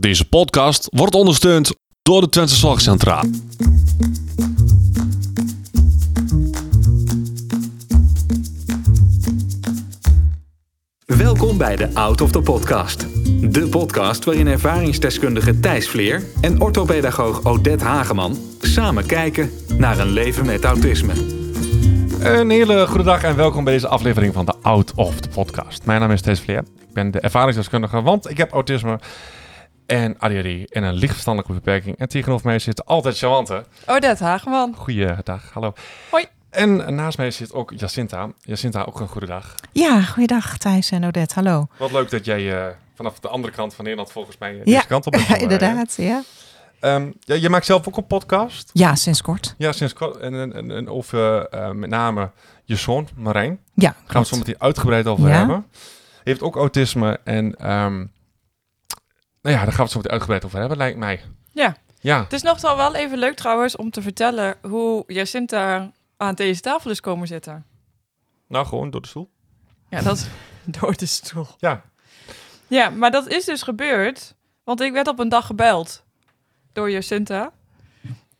Deze podcast wordt ondersteund door de Twente Zorgcentraal. Welkom bij de Out of the Podcast. De podcast waarin ervaringsdeskundige Thijs Vleer en orthopedagoog Odette Hageman samen kijken naar een leven met autisme. Een hele goede dag en welkom bij deze aflevering van de Out of the Podcast. Mijn naam is Thijs Vleer. Ik ben de ervaringsdeskundige, want ik heb autisme en ADHD en een lichtverstandelijke beperking. En tegenover mij zit altijd Charante. Odette Hageman. Goeiedag, hallo. Hoi. En naast mij zit ook Jacinta. Jacinta, ook een goede dag. Ja, goeiedag Thijs en Odette, hallo. Wat leuk dat jij uh, vanaf de andere kant van Nederland volgens mij uh, deze ja, kant op bent. Ja, inderdaad, ja. Um, ja. Je maakt zelf ook een podcast? Ja, sinds kort. Ja, sinds kort. En, en, en over uh, met name je zoon, Marijn. Ja, Gaan we het zo meteen uitgebreid over Ja. hebben. Heeft ook autisme en... Um, nou ja, daar gaan we het zo meteen uitgebreid over hebben, lijkt mij. Ja. Ja. Het is nog wel even leuk trouwens om te vertellen hoe Jacinta aan deze tafel is komen zitten. Nou, gewoon door de stoel. Ja, dat is door de stoel. Ja. Ja, maar dat is dus gebeurd, want ik werd op een dag gebeld door Jacinta.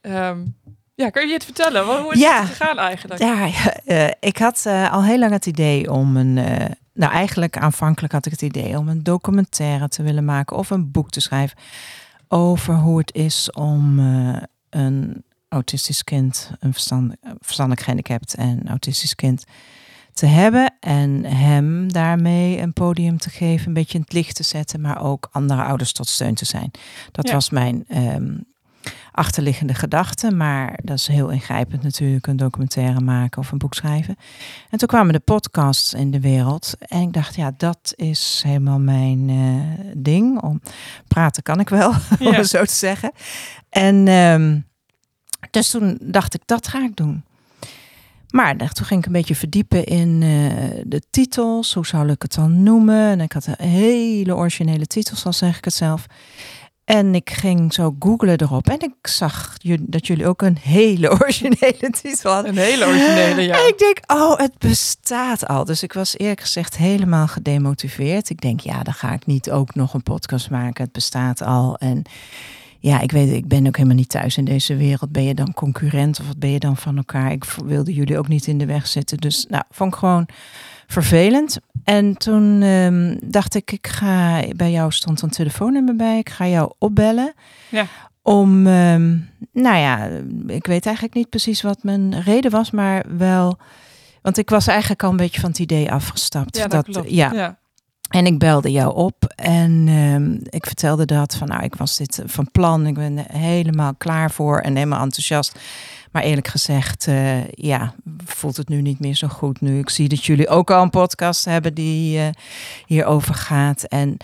Um, ja, kun je het vertellen? Hoe is Ja. het gegaan eigenlijk? Ja, uh, ik had uh, al heel lang het idee om een... Uh, nou, eigenlijk aanvankelijk had ik het idee om een documentaire te willen maken of een boek te schrijven over hoe het is om uh, een autistisch kind, een verstand, verstandelijk gehandicapt en autistisch kind te hebben en hem daarmee een podium te geven, een beetje in het licht te zetten, maar ook andere ouders tot steun te zijn. Dat Ja. was mijn um, achterliggende gedachte, maar dat is heel ingrijpend natuurlijk, een documentaire maken of een boek schrijven. En toen kwamen de podcasts in de wereld en ik dacht, ja, dat is helemaal mijn uh, ding. Om praten kan ik wel, om het zo te zeggen. En um, dus toen dacht ik, dat ga ik doen. Maar toen ging ik een beetje verdiepen in uh, de titels. Hoe zou ik het dan noemen? En ik had een hele originele titels, al zeg ik het zelf. En ik ging zo googlen erop. En ik zag dat jullie ook een hele originele titel hadden. Een hele originele, ja. En ik denk, oh, het bestaat al. Dus ik was eerlijk gezegd helemaal gedemotiveerd. Ik denk, ja, dan ga ik niet ook nog een podcast maken. Het bestaat al. En ja, ik weet, ik ben ook helemaal niet thuis in deze wereld. Ben je dan concurrent of wat ben je dan van elkaar? Ik wilde jullie ook niet in de weg zitten. Dus nou, vond ik gewoon vervelend. En toen um, dacht ik, ik ga bij jou stond een telefoonnummer bij. Ik ga jou opbellen. Ja. Om, um, nou ja, ik weet eigenlijk niet precies wat mijn reden was, maar wel. Want ik was eigenlijk al een beetje van het idee afgestapt. Ja, dat. Ja. ja. En ik belde jou op en um, ik vertelde dat van nou, ik was dit van plan. Ik ben helemaal klaar voor en helemaal enthousiast. Maar eerlijk gezegd, uh, ja, voelt het nu niet meer zo goed nu. Ik zie dat jullie ook al een podcast hebben die uh, hierover gaat. En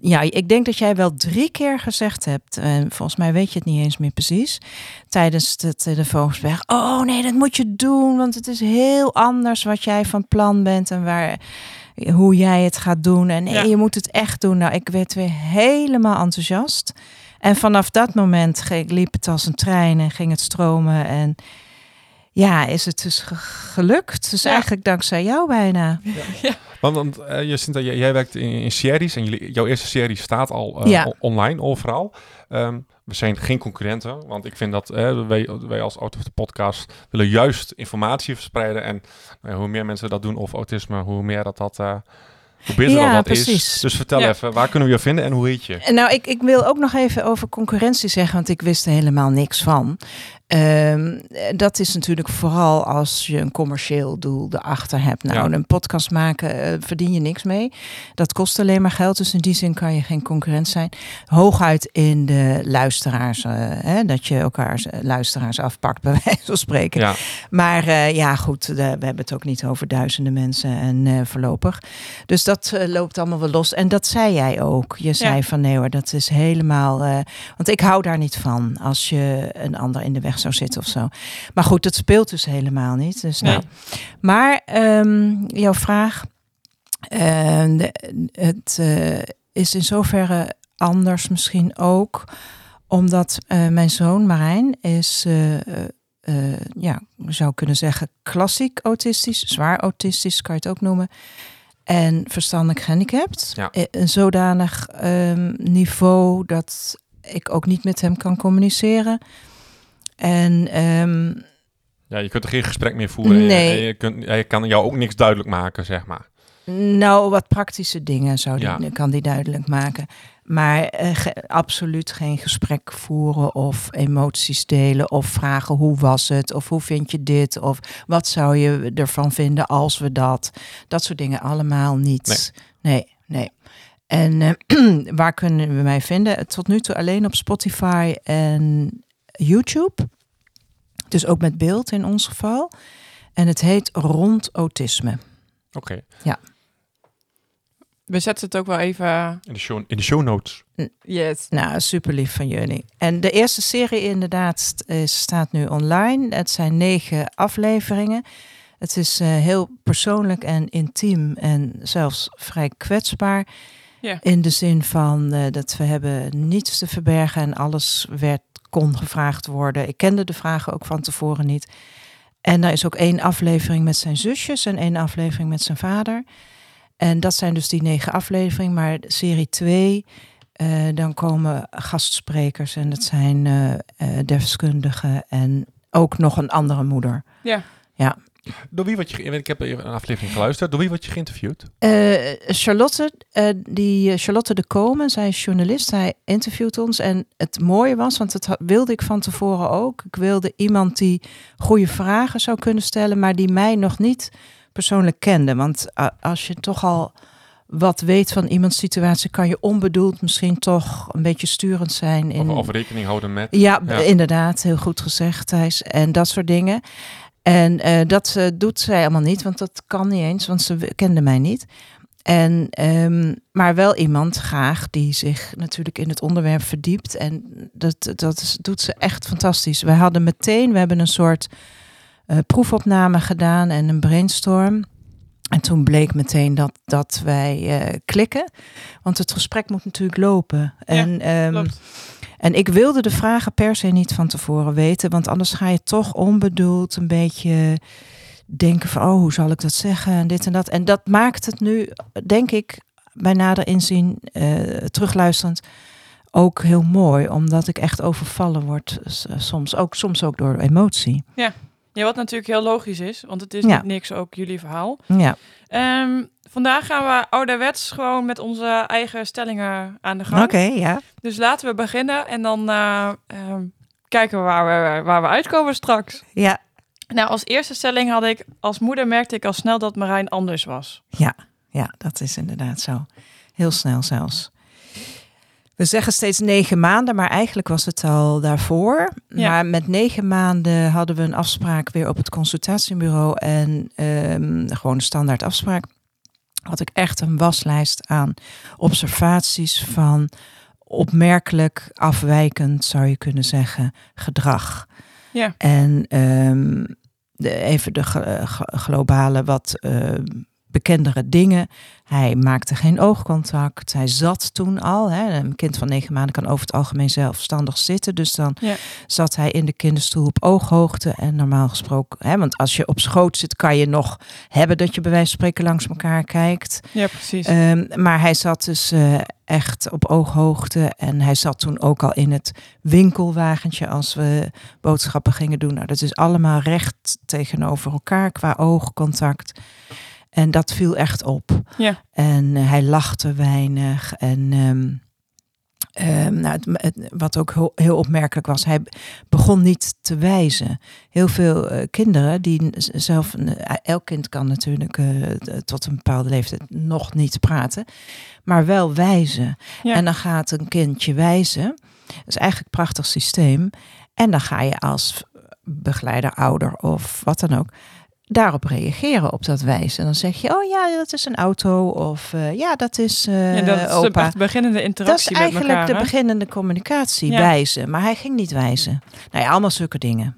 ja, ik denk dat jij wel drie keer gezegd hebt, en volgens mij weet je het niet eens meer precies, tijdens het telefoongesprek. Oh nee, dat moet je doen, want het is heel anders wat jij van plan bent en waar hoe jij het gaat doen. En je moet het echt doen. Nou, ik werd weer helemaal enthousiast. En vanaf dat moment ging- liep het als een trein en ging het stromen. En ja, is het dus ge- gelukt. Dus Ja. eigenlijk dankzij jou bijna. Want, want uh, Jacinta, jij, jij werkt in, in series en jullie, jouw eerste serie staat al uh, Ja. o- online, overal. Um, we zijn geen concurrenten, want ik vind dat uh, wij, wij als Out of the Podcast willen juist informatie verspreiden. En uh, hoe meer mensen dat doen over autisme, hoe meer dat dat... Hoe beter Ja, dat, dat is. Dus vertel Ja. even, waar kunnen we je vinden en hoe heet je? Nou, ik, ik wil ook nog even over concurrentie zeggen, want ik wist er helemaal niks van. Ehm, dat is natuurlijk vooral als je een commercieel doel erachter hebt. Nou, Ja. een podcast maken eh, verdien je niks mee. Dat kost alleen maar geld, dus in die zin kan je geen concurrent zijn. Hooguit in de luisteraars, eh, hè, dat je elkaars eh, luisteraars afpakt, bij wijze van spreken. Ja, Maar ja, goed, we hebben het ook niet over duizenden mensen en voorlopig. Dus dat loopt allemaal wel los. En dat zei jij ook. Je zei Ja. van nee hoor, dat is helemaal... want ik hou daar niet van als je een ander in de weg zou zitten of zo. Maar goed, dat speelt dus helemaal niet. Dus, nou. Maar ehm, jouw vraag... de- het eh, is in zoverre anders misschien ook... omdat eh, mijn zoon Marijn is... eh, ja, zou kunnen zeggen klassiek autistisch, zwaar autistisch kan je het ook noemen. en verstandelijk gehandicapt. Ja. Een zodanig ehm, niveau dat ik ook niet met hem kan communiceren. En ehm, Ja, je kunt er geen gesprek meer voeren. en je- Nee. En je, kunt, hij kan jou ook niks duidelijk maken, zeg maar. nou, wat praktische dingen zou die, Ja. kan die duidelijk maken. Maar eh, ge- absoluut geen gesprek voeren of emoties delen of vragen hoe was het of hoe vind je dit of wat zou je ervan vinden als we dat. Dat soort dingen allemaal niet. Nee, nee. En eh, waar kunnen we mij vinden? Tot nu toe alleen op Spotify en YouTube. Dus ook met beeld in ons geval. En het heet Rond Autisme. Oké. We zetten het ook wel even... In, de show, in de show notes. Yes. Nou, super lief van jullie. En de eerste serie inderdaad is, staat nu online. Het zijn negen afleveringen. Het is eh, heel persoonlijk en intiem en zelfs vrij kwetsbaar. Ja. In de zin van eh, dat we hebben niets te verbergen en alles werd, kon gevraagd worden. Ik kende de vragen ook van tevoren niet. En er is ook één aflevering met zijn zusjes en één aflevering met zijn vader. En dat zijn dus die negen afleveringen. Maar serie 2, dan komen gastsprekers en dat zijn eh eh, deskundigen en ook nog een andere moeder. Door wie word je... Ik heb een aflevering geluisterd. Door wie word je geïnterviewd? Eh, Charlotte, eh, die, eh, Charlotte de Komen, zij is journalist, zij interviewt ons. En het mooie was, want dat wilde ik van tevoren ook. Ik wilde iemand die goede vragen zou kunnen stellen, maar die mij nog niet persoonlijk kende. Want als je toch al wat weet van iemands situatie, kan je onbedoeld misschien toch een beetje sturend zijn. In, Of, of rekening houden met... Ja, Ja. inderdaad, heel goed gezegd, Thijs. En dat soort dingen. En eh, dat eh, doet zij allemaal niet, want dat kan niet eens, want ze kende mij niet. En, ehm, maar wel iemand graag die zich natuurlijk in het onderwerp verdiept. En dat, dat is, doet ze echt fantastisch. We hadden meteen, we hebben een soort eh, proefopname gedaan en een brainstorm. En toen bleek meteen dat, dat wij klikken. Want het gesprek moet natuurlijk lopen. en, ehm. En ik wilde de vragen per se niet van tevoren weten, want anders ga je toch onbedoeld een beetje denken van, oh, hoe zal ik dat zeggen en dit en dat. En dat maakt het nu, denk ik, bij nader inzien, eh, terugluisterend, ook heel mooi, omdat ik echt overvallen word s- soms, ook, soms ook door emotie. Ja, wat natuurlijk heel logisch is, want het is Ja. niet niks ook jullie verhaal. Ja, Ehm, vandaag gaan we ouderwets gewoon met onze eigen stellingen aan de gang. oké, ja. Dus laten we beginnen en dan eh, ehm, kijken we waar, we waar we uitkomen straks. Ja, Nou, als eerste stelling had ik, als moeder merkte ik al snel dat Marijn anders was. Ja, ja, dat is inderdaad zo. Heel snel zelfs. We zeggen steeds negen maanden, maar eigenlijk was het al daarvoor. Ja. Maar met negen maanden hadden we een afspraak weer op het consultatiebureau. En ehm, gewoon een standaard afspraak. Had ik echt een waslijst aan observaties van opmerkelijk afwijkend, zou je kunnen zeggen, gedrag. Ja. En ehm, de, even de glo- glo- globale, wat ehm, bekendere dingen. Hij maakte geen oogcontact. Hij zat toen al. Hè. Een kind van negen maanden kan over het algemeen zelfstandig zitten. Dus dan Ja. zat hij in de kinderstoel op ooghoogte. En normaal gesproken, hè, want als je op schoot zit, kan je nog hebben dat je bij wijze van spreken langs elkaar kijkt. Ja, precies. Ehm, maar hij zat dus eh, echt op ooghoogte. En hij zat toen ook al in het winkelwagentje als we boodschappen gingen doen. Nou, dat is allemaal recht tegenover elkaar qua oogcontact. En dat viel echt op. Ja. En eh, hij lachte weinig. En ehm, ehm, nou, het, het- wat ook heel, heel opmerkelijk was, hij begon niet te wijzen. Heel veel eh, kinderen die zelf, eh, elk kind kan natuurlijk tot een bepaalde leeftijd nog niet praten, maar wel wijzen. Ja. En dan gaat een kindje wijzen. Dat is eigenlijk een prachtig systeem. En dan ga je als begeleider, ouder of wat dan ook, daarop reageren op dat wijzen. En dan zeg je, oh ja, dat is een auto. Of eh, ja, dat is eh ja, dat is opa. beginnende Dat is interactie eigenlijk elkaar. de hè? beginnende communicatie, Ja. wijzen. Maar hij ging niet wijzen. Nou ja, allemaal zulke dingen.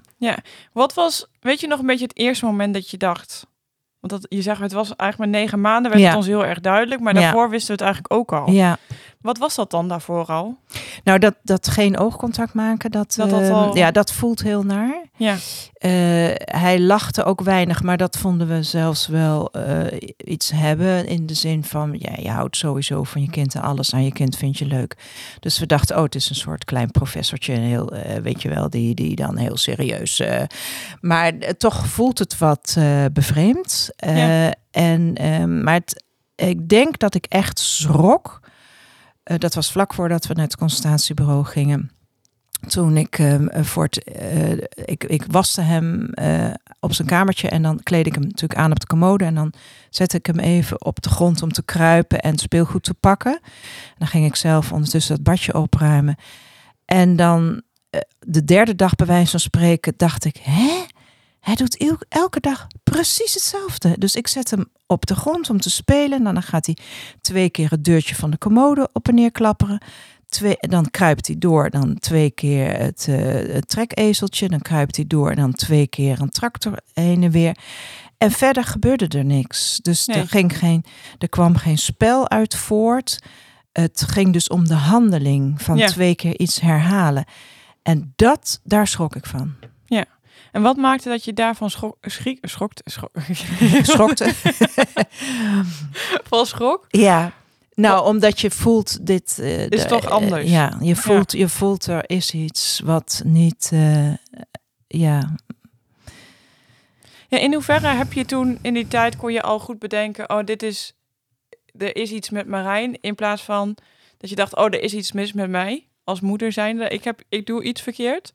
Wat was, weet je nog een beetje het eerste moment dat je dacht... Want dat, je zegt, het was eigenlijk maar negen maanden, werd Ja. het ons heel erg duidelijk. Maar Ja. daarvoor wisten we het eigenlijk ook al. Ja, Wat was dat dan daarvoor al? Nou, dat, dat geen oogcontact maken, dat, Dat dat ehm, al- ja, dat voelt heel naar. Ja, Eh, hij lachte ook weinig, maar dat vonden we zelfs wel eh, iets hebben. In de zin van, ja, je houdt sowieso van je kind en alles aan je kind vind je leuk. Dus we dachten, oh, het is een soort klein professortje, heel, eh, weet je wel, die, die dan heel serieus. maar toch voelt het wat bevreemd. Ja. en, ehm, maar het, ik denk dat ik echt schrok. Eh, dat was vlak voordat we naar het consultatiebureau gingen toen ik eh, voor het, eh, ik, ik waste hem op zijn kamertje en dan kleed ik hem natuurlijk aan op de commode en dan zette ik hem even op de grond om te kruipen en speelgoed te pakken. En dan ging ik zelf ondertussen dat badje opruimen. En dan de derde dag bij wijze van spreken dacht ik, hè? Hij doet el- elke dag precies hetzelfde. Dus ik zet hem op de grond om te spelen. En dan gaat hij twee keer het deurtje van de commode op en neer klapperen twee, dan kruipt hij door, dan twee keer het, het trekezeltje, dan kruipt hij door, dan twee keer een tractor heen en weer. En verder gebeurde er niks. Dus Nee. er, ging geen, er kwam geen spel uit voort. Het ging dus om de handeling van Ja. twee keer iets herhalen. En dat, daar schrok ik van. En wat maakte dat je daarvan schrokt, schrok, Schrokte. van schrok? ja. Nou, omdat je voelt dit... eh, Is de- toch anders? eh, ja, je voelt, je voelt er is iets wat niet... eh, ja, Ja, in hoeverre heb je toen in die tijd kon je al goed bedenken, oh, dit is, er is iets met Marijn, in plaats van dat je dacht, oh, er is iets mis met mij als moeder zijnde. Ik heb, ik doe iets verkeerd.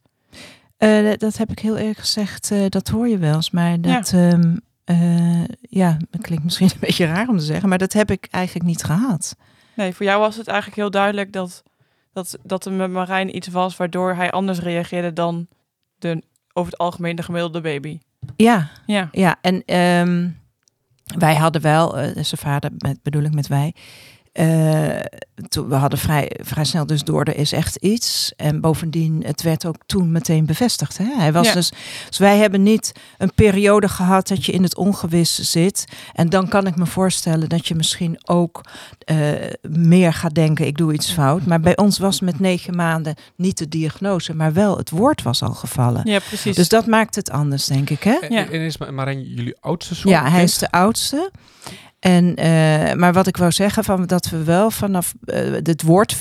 Eh, dat heb ik heel eerlijk gezegd, eh, dat hoor je wel eens. Maar dat, ja. ja, dat klinkt misschien een beetje raar om te zeggen, maar dat heb ik eigenlijk niet gehad. Nee, voor jou was het eigenlijk heel duidelijk dat, dat, dat er met Marijn iets was waardoor hij anders reageerde dan de, over het algemeen de gemiddelde baby. Ja, Ja, ja. En ehm, wij hadden wel, eh, zijn vader, met, bedoel ik met wij, eh, toen, we hadden vrij, vrij snel dus door, er is echt iets. En bovendien, het werd ook toen meteen bevestigd. Hè? Hij was Ja. dus, dus wij hebben niet een periode gehad dat je in het ongewis zit. En dan kan ik me voorstellen dat je misschien ook eh, meer gaat denken, ik doe iets fout. Maar bij ons was met negen maanden niet de diagnose, maar wel het woord was al gevallen. ja precies. Dus dat maakt het anders, denk ik. Hè? En, Ja. en is Marijn jullie oudste zoon? Ja, hij is de oudste. En, eh, maar wat ik wou zeggen, van dat we wel vanaf eh, het woord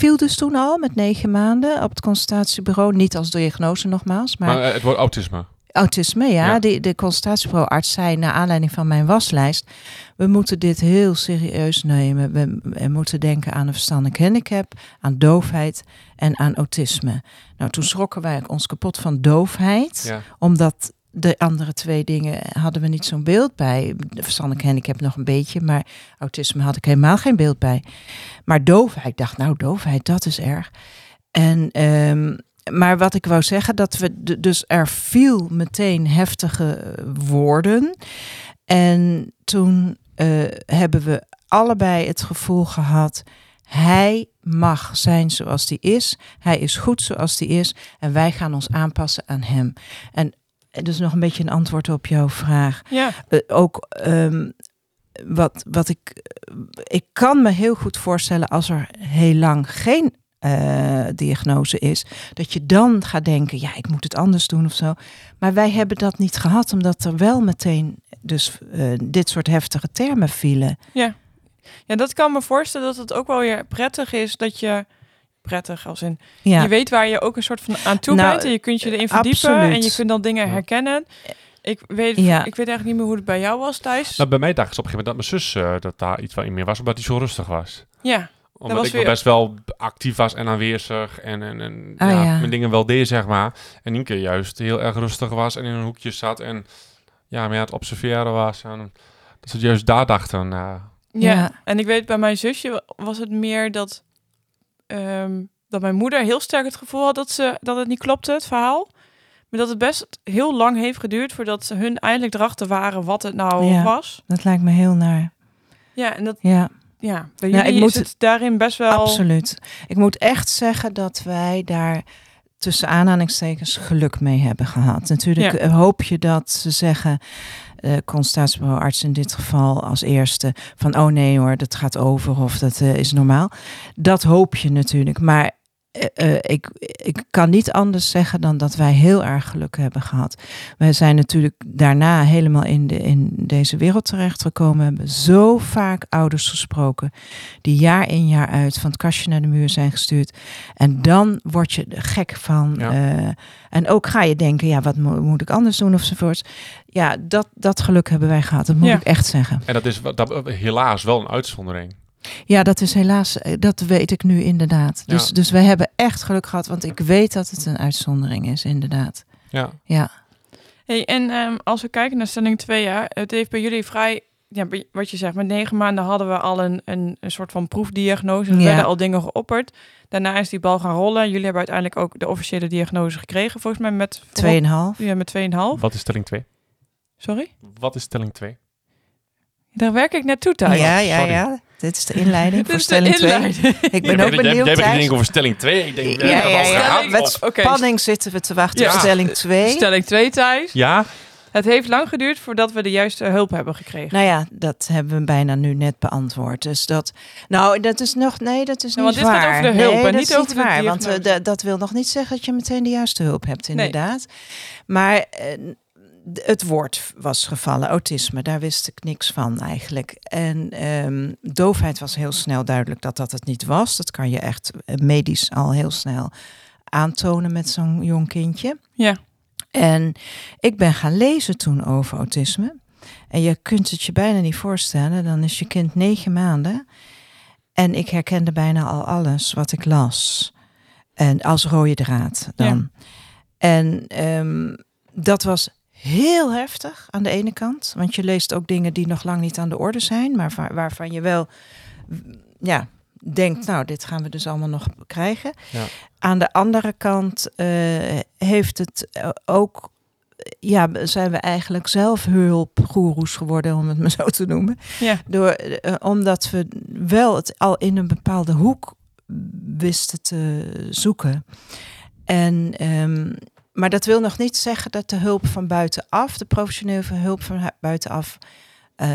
viel dus toen al met negen maanden op het consultatiebureau. Niet als diagnose nogmaals, maar, Maar eh, het wordt autisme. autisme, ja. Ja. Die, de consultatiebureauarts zei naar aanleiding van mijn waslijst, we moeten dit heel serieus nemen. We, we moeten denken aan een verstandelijk handicap, aan doofheid en aan autisme. Nou, toen schrokken wij ons kapot van doofheid Ja. omdat de andere twee dingen hadden we niet zo'n beeld bij. De verstandelijk handicap nog een beetje, maar autisme had ik helemaal geen beeld bij. Maar doofheid, dacht, nou, doofheid, dat is erg. En, ehm, maar wat ik wou zeggen, dat we dus er viel meteen heftige woorden. En toen eh, hebben we allebei het gevoel gehad. Hij mag zijn zoals hij is. Hij is goed zoals hij is. En wij gaan ons aanpassen aan hem. En dus nog een beetje een antwoord op jouw vraag. ja, Eh, ook ehm, wat, wat ik. Ik kan me heel goed voorstellen als er heel lang geen eh, diagnose is, dat je dan gaat denken: ja, ik moet het anders doen of zo. Maar wij hebben dat niet gehad, omdat er wel meteen dus eh, dit soort heftige termen vielen. ja. Ja, dat kan me voorstellen dat het ook wel weer prettig is dat je... Prettig als in... Ja, Je weet waar je ook een soort van aan toe Nou, bent. En je kunt je erin verdiepen. absoluut. En je kunt dan dingen herkennen. Ik weet, Ja. ik weet eigenlijk niet meer hoe het bij jou was thuis. Nou, bij mij dacht ze op een gegeven moment dat mijn zus eh, dat daar iets van in meer was, omdat hij zo rustig was. ja, Omdat was ik weer- best wel actief was en aanwezig en, en, en Ah, ja, ja. mijn dingen wel deed, zeg maar. En Nienke juist heel erg rustig was en in een hoekje zat en ja, meer aan het observeren was. En dat ze juist daar dachten, uh, ja. Ja. En ik weet bij mijn zusje was het meer dat, ehm, dat mijn moeder heel sterk het gevoel had dat, ze, dat het niet klopte, het verhaal. Maar dat het best heel lang heeft geduurd voordat ze hun eindelijk erachter waren wat het nou Ja. was. dat lijkt me heel naar. Ja, en dat, Ja. ja, bij jullie ik moet het daarin best wel... Absoluut. Ik moet echt zeggen dat wij daar tussen aanhalingstekens geluk mee hebben gehad. Natuurlijk Ja. hoop je dat ze zeggen, eh consultatiebureauarts in dit geval als eerste, van oh nee hoor, dat gaat over of dat eh, is normaal. Dat hoop je natuurlijk, maar eh, ik, ik kan niet anders zeggen dan dat wij heel erg geluk hebben gehad. Wij zijn natuurlijk daarna helemaal in, de, in deze wereld terechtgekomen. Hebben zo vaak ouders gesproken die jaar in jaar uit van het kastje naar de muur zijn gestuurd. En dan word je gek van. Ja. en ook ga je denken, ja, wat mo- moet ik anders doen ofzovoorts. Ja, dat, dat geluk hebben wij gehad. Dat moet Ja. ik echt zeggen. En dat is dat, helaas wel een uitzondering. Ja, dat is helaas, eh, dat weet ik nu inderdaad. Dus, Ja. dus wij hebben echt geluk gehad, want ik weet dat het een uitzondering is, inderdaad. Ja. Ja. Hey, en ehm, als we kijken naar stelling 2 jaar, het heeft bij jullie vrij, ja, wat je zegt, met negen maanden hadden we al een, een, een soort van proefdiagnose. Er Ja. werden al dingen geopperd. Daarna is die bal gaan rollen. Jullie hebben uiteindelijk ook de officiële diagnose gekregen, volgens mij met Tweeënhalf. Ja, met 2,5. Wat is stelling 2? Sorry? Wat is stelling 2? Daar werk ik naartoe thuis. Ja, ja, sorry. ja. Dit is de inleiding Dit voor is de stelling 2. inleiding. Ik ben ook benieuwd, Jij begint Thijs. over stelling 2. Ik denk, Ja, ja, ja, ja. gehad, Met spanning zitten we te wachten op Ja. stelling 2. Stelling 2 thuis. Ja, Het heeft lang geduurd voordat we de juiste hulp hebben gekregen. Nou ja, dat hebben we bijna nu net beantwoord. Dus dat, nou, dat is nog, nee, dat is Nou, niet want dit gaat waar. over de hulp nee, en dat niet is over de waar, want eh, diagnose. da- dat wil nog niet zeggen dat je meteen de juiste hulp hebt, Nee. inderdaad. Maar eh, d- het woord was gevallen, autisme, daar wist ik niks van eigenlijk. En ehm, doofheid was heel snel duidelijk dat dat het niet was. Dat kan je echt eh, medisch al heel snel aantonen met zo'n jong kindje. Ja. En ik ben gaan lezen toen over autisme. En je kunt het je bijna niet voorstellen. Dan is je kind negen maanden. En ik herkende bijna al alles wat ik las. En als rode draad dan. En ehm, dat was heel heftig aan de ene kant. Want je leest ook dingen die nog lang niet aan de orde zijn. Maar waar- waarvan je wel ja, denkt, nou, dit gaan we dus allemaal nog krijgen. Ja. Aan de andere kant eh, heeft het eh, ook... Ja, zijn we eigenlijk zelf hulpgoeroes geworden, om het maar zo te noemen. Ja. Door, eh, omdat we wel het al in een bepaalde hoek wisten te zoeken. En, ehm, maar dat wil nog niet zeggen dat de hulp van buitenaf, de professionele hulp van buitenaf, eh,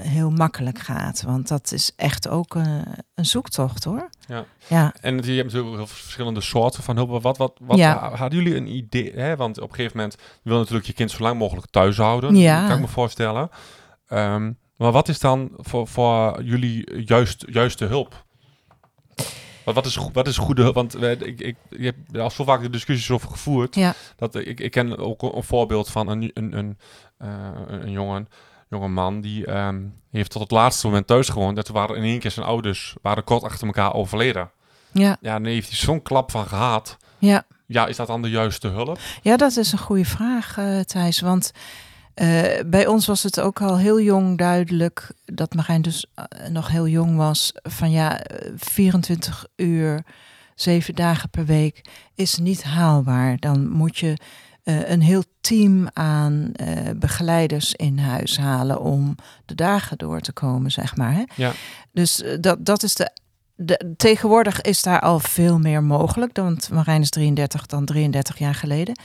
heel makkelijk gaat. Want dat is echt ook een, een zoektocht hoor. Ja. Ja, En je hebt natuurlijk heel veel verschillende soorten van hulp. Wat, wat, wat Ja. ha- hadden jullie een idee? Hè? Want op een gegeven moment je wil natuurlijk je kind zo lang mogelijk thuis houden. Ja. Kan ik me voorstellen. Ehm, maar wat is dan voor, voor jullie juist, juiste hulp? Wat, wat, is, wat is goede hulp? Want eh, ik, ik, je hebt al zo vaak de discussies over gevoerd. Ja. Dat, ik, ik ken ook een, een voorbeeld van een, een, een, eh, een, jongen, jonge man die ehm, heeft tot het laatste moment thuis gewoond. Dat waren in één keer zijn ouders waren kort achter elkaar overleden. ja, Ja, nee, heeft hij zo'n klap van gehad. ja. Ja, is dat dan de juiste hulp? Ja, dat is een goede vraag, eh, Thijs. Want eh, bij ons was het ook al heel jong duidelijk dat Marijn dus eh, nog heel jong was. Van ja, eh, 24 uur, zeven dagen per week is niet haalbaar. Dan moet je eh, een heel team aan begeleiders in huis halen om de dagen door te komen, zeg maar. Hè? Ja. Dus dat, dat is de, de. Tegenwoordig is daar al veel meer mogelijk. Want Marijn is 33 dan 33 jaar geleden.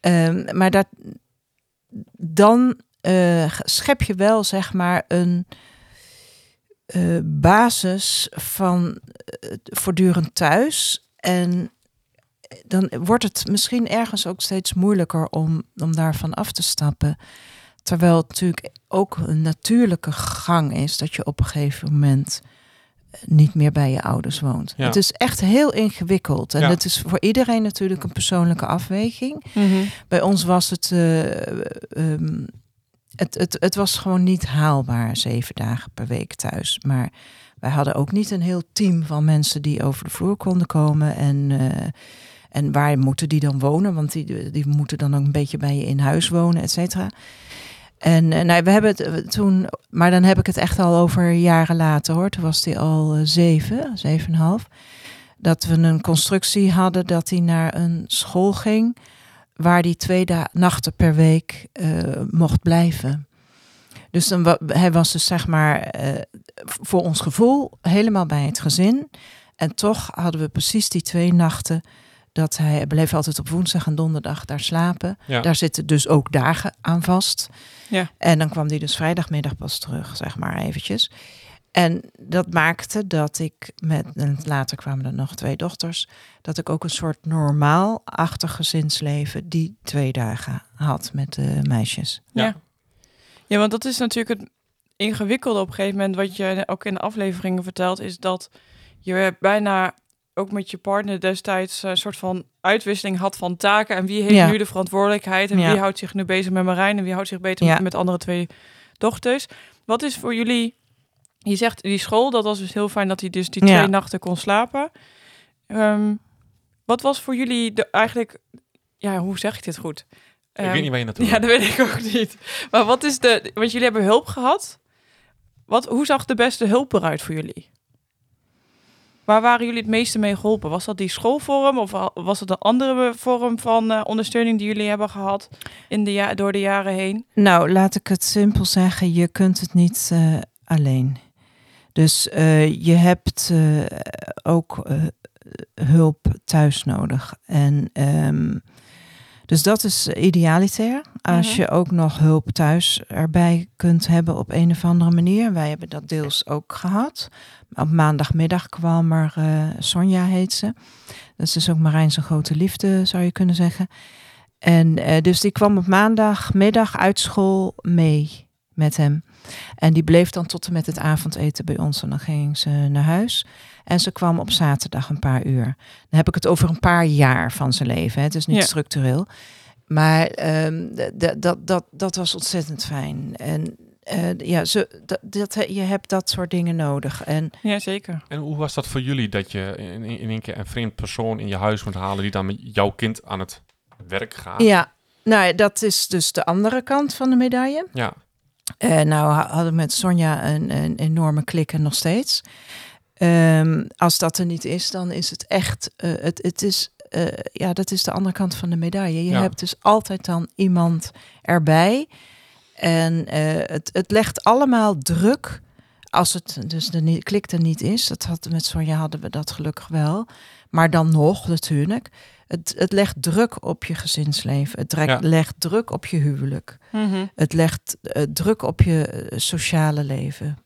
Ehm, maar dat, dan eh, schep je wel, zeg maar, een eh, basis van eh, voortdurend thuis. En dan wordt het misschien ergens ook steeds moeilijker om, om daarvan af te stappen. Terwijl het natuurlijk ook een natuurlijke gang is dat je op een gegeven moment niet meer bij je ouders woont. Ja. Het is echt heel ingewikkeld. En Ja. het is voor iedereen natuurlijk een persoonlijke afweging. Mhm. Bij ons was het, eh, ehm, het, het, het was gewoon niet haalbaar, zeven dagen per week thuis. Maar wij hadden ook niet een heel team van mensen die over de vloer konden komen. En, eh, en waar moeten die dan wonen? Want die, die moeten dan ook een beetje bij je in huis wonen, et cetera. En eh, nou, we hebben het eh, toen, maar dan heb ik het echt al over jaren later hoor. Toen was hij al eh, zeven, zeven en half. Dat we een constructie hadden dat hij naar een school ging waar hij twee nachten per week mocht blijven. Dus dan hij was dus zeg maar voor ons gevoel helemaal bij het gezin. En toch hadden we precies die twee nachten Dat hij bleef altijd op woensdag en donderdag daar slapen. Ja. Daar zitten dus ook dagen aan vast. Ja. En dan kwam hij dus vrijdagmiddag pas terug, zeg maar eventjes. En dat maakte dat ik met, en later kwamen er nog twee dochters, dat ik ook een soort normaal-achtig gezinsleven die twee dagen had met de meisjes. Ja. Ja. ja, want dat is natuurlijk het ingewikkelde op een gegeven moment, wat je ook in de afleveringen vertelt, is dat je bijna ook met je partner destijds een soort van uitwisseling had van taken. En wie heeft Ja. nu de verantwoordelijkheid? En Ja. wie houdt zich nu bezig met Marijn? En wie houdt zich beter Ja. met andere twee dochters? Wat is voor jullie... Je zegt die school, dat was dus heel fijn dat hij dus die Ja. twee nachten kon slapen. Ehm, wat was voor jullie de, eigenlijk... Ja, hoe zeg ik dit goed? Ik Ehm, weet niet waar je naartoe ja, dat weet ik ook niet. Maar wat is de... Want jullie hebben hulp gehad. Wat, hoe zag de beste hulp eruit voor jullie? Waar waren jullie het meeste mee geholpen? Was dat die schoolvorm of wa- was het een andere vorm van eh, ondersteuning die jullie hebben gehad in de ja door de jaren heen? Nou, laat ik het simpel zeggen, je kunt het niet eh, alleen. Dus eh, je hebt ook hulp thuis nodig. En ehm, dus dat is idealitair. Als Mhm. je ook nog hulp thuis erbij kunt hebben op een of andere manier. Wij hebben dat deels ook gehad. Op maandagmiddag kwam er eh, Sonja heet ze. Dat is dus ook Marijn zijn grote liefde, zou je kunnen zeggen. En eh, dus die kwam op maandagmiddag uit school mee met hem. En die bleef dan tot en met het avondeten bij ons. En dan ging ze naar huis. En ze kwam op zaterdag een paar uur. Dan heb ik het over een paar jaar van zijn leven. Hè. Het is niet Ja. structureel. Maar ehm, dat, dat, dat was ontzettend fijn. En eh, ja, ze, dat, dat, je hebt dat soort dingen nodig. En Ja, zeker. En hoe was dat voor jullie dat je in, in één keer een vreemd persoon in je huis moet halen die dan met jouw kind aan het werk gaat? ja, nou, dat is dus de andere kant van de medaille. Ja. Eh, nou ha- hadden we met Sonja een, een enorme klik en nog steeds. Ehm, als dat er niet is, dan is het echt, eh, het, het is, eh, ja, dat is de andere kant van de medaille. Je Ja. hebt dus altijd dan iemand erbij. En het, het legt allemaal druk. Als het dus de klik er niet is, dat had, met Sonja hadden we dat gelukkig wel. Maar dan nog natuurlijk. Het, het legt druk op je gezinsleven. Het trekt- Ja. legt druk op je huwelijk. Mhm. Het legt eh, druk op je eh, sociale leven.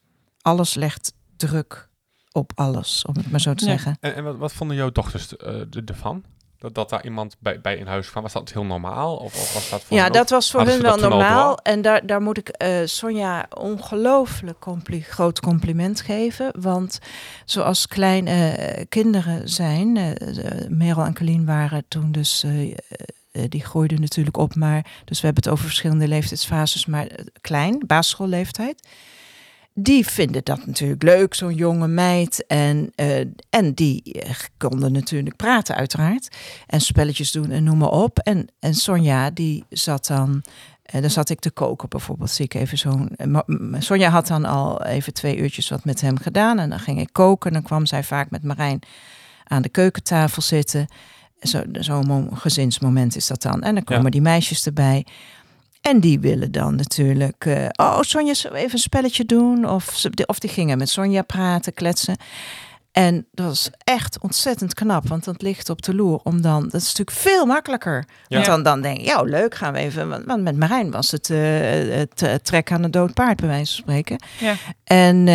Alles legt druk op alles, om het maar zo te Ja. zeggen. En, en wat, wat vonden jouw dochters eh, de- ervan? Dat, dat daar iemand bij, bij in huis kwam? Was dat heel normaal? Of, of was dat voor Ja, dat ook- was voor hun wel normaal. door? En daar, daar moet ik eh, Sonja ongelooflijk compli groot compliment geven. Want zoals kleine eh, kinderen zijn, de- Merel en Colleen waren toen dus... die groeiden natuurlijk op, maar dus we hebben het over verschillende leeftijdsfases, maar klein, basisschoolleeftijd. Die vinden dat natuurlijk leuk, zo'n jonge meid. En, eh, en die eh, konden natuurlijk praten, uiteraard. En spelletjes doen en noem maar op. En, en Sonja, die zat dan... En dan zat ik te koken bijvoorbeeld. Zie ik even zo'n. eh, Sonja had dan al even twee uurtjes wat met hem gedaan. En dan ging ik koken. En dan kwam zij vaak met Marijn aan de keukentafel zitten. Zo- Zo'n mo- gezinsmoment is dat dan. En dan komen Ja. die meisjes erbij. En die willen dan natuurlijk. eh, oh, Sonja, zullen we even een spelletje doen? Of, ze- of die gingen met Sonja praten, kletsen. En dat is echt ontzettend knap, want dat ligt op de loer. Om dan, dat is natuurlijk veel makkelijker. Want dan, dan denk je, ja, leuk, gaan we even. Want, want met Marijn was het eh, het eh, trek aan een dood paard, bij wijze van spreken. Ja. En,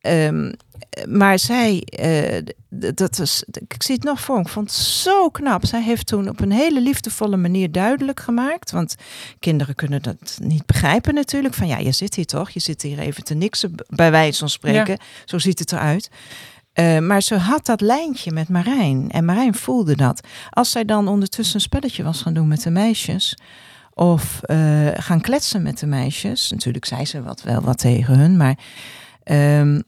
ehm, maar zij, eh, dat is, ik zie het nog voor ik vond het zo knap. Zij heeft toen op een hele liefdevolle manier duidelijk gemaakt. Want kinderen kunnen dat niet begrijpen natuurlijk. Van ja, je zit hier toch? Je zit hier even te niksen, bij wijze van spreken. Zo ziet het eruit. Eh, maar ze had dat lijntje met Marijn. En Marijn voelde dat. Als zij dan ondertussen een spelletje was gaan doen met de meisjes. Of eh, gaan kletsen met de meisjes. Natuurlijk zei ze wat, wel wat tegen hun. Maar ehm,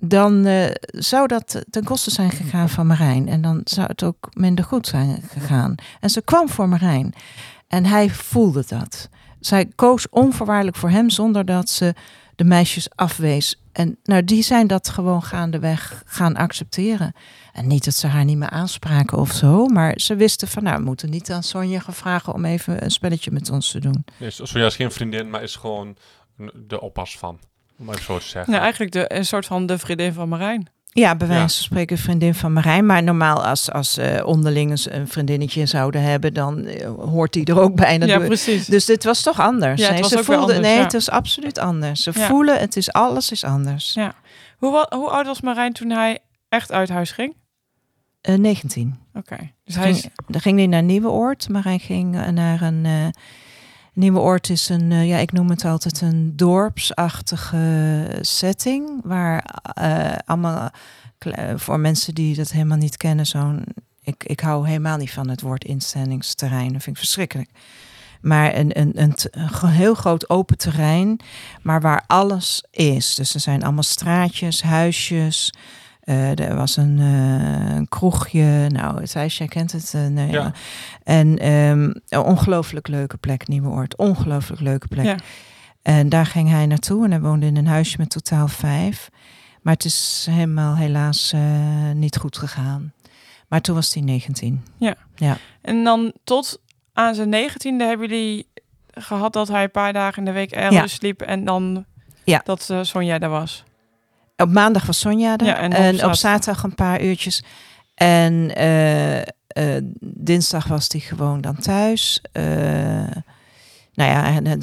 dan eh, zou dat ten koste zijn gegaan van Marijn. En dan zou het ook minder goed zijn gegaan. En ze kwam voor Marijn. En hij voelde dat. Zij koos onvoorwaardelijk voor hem zonder dat ze de meisjes afwees. En nou, die zijn dat gewoon gaandeweg gaan accepteren. En niet dat ze haar niet meer aanspraken of zo. Maar ze wisten van, nou, we moeten niet aan Sonja gaan vragen om even een spelletje met ons te doen. Dus Sonja is geen vriendin, maar is gewoon de oppas van. Om het zo te zeggen. Nou, eigenlijk de, een soort van de vriendin van Marijn. Ja, bij wijze Ja. van spreken vriendin van Marijn. Maar normaal als, als eh onderling eens een vriendinnetje zouden hebben, dan eh, hoort die er ook bij. Dan ja, precies. dus dit was toch anders. Ja, het was ze ook voelden, anders, nee ja. het is absoluut anders. Ze Ja. voelen, het is alles is anders. Ja. hoe, hoe oud was Marijn toen hij echt uit huis ging? Eh, 19. Oké. Dus hij is... Ging, dan ging hij naar Nieuweoord. Marijn ging eh, naar een... Nieuweoord is een, eh, ja, ik noem het altijd een dorpsachtige setting. Waar eh, allemaal, voor mensen die dat helemaal niet kennen, zo'n... Ik, ik hou helemaal niet van het woord instellingsterrein. Dat vind ik verschrikkelijk. Maar een, een, een, heel groot open terrein, maar waar alles is. Dus er zijn allemaal straatjes, huisjes. Eh, er was een, eh, een kroegje. Nou, Thijs, jij kent het. eh, Ja. En ehm, een ongelooflijk leuke plek, Nieuweoord. Ongelooflijk leuke plek. Ja. En daar ging hij naartoe en hij woonde in een huisje met totaal vijf. Maar het is helemaal helaas niet goed gegaan. Maar toen was hij 19. En dan tot aan zijn negentiende hebben jullie gehad dat hij een paar dagen in de week ergens Ja. sliep en dan Ja. dat eh Sonja daar was. Op maandag was Sonja er. Ja, en en, op op, zaterdag. een paar uurtjes. En eh, eh, dinsdag was hij gewoon dan thuis. Eh, nou ja, en,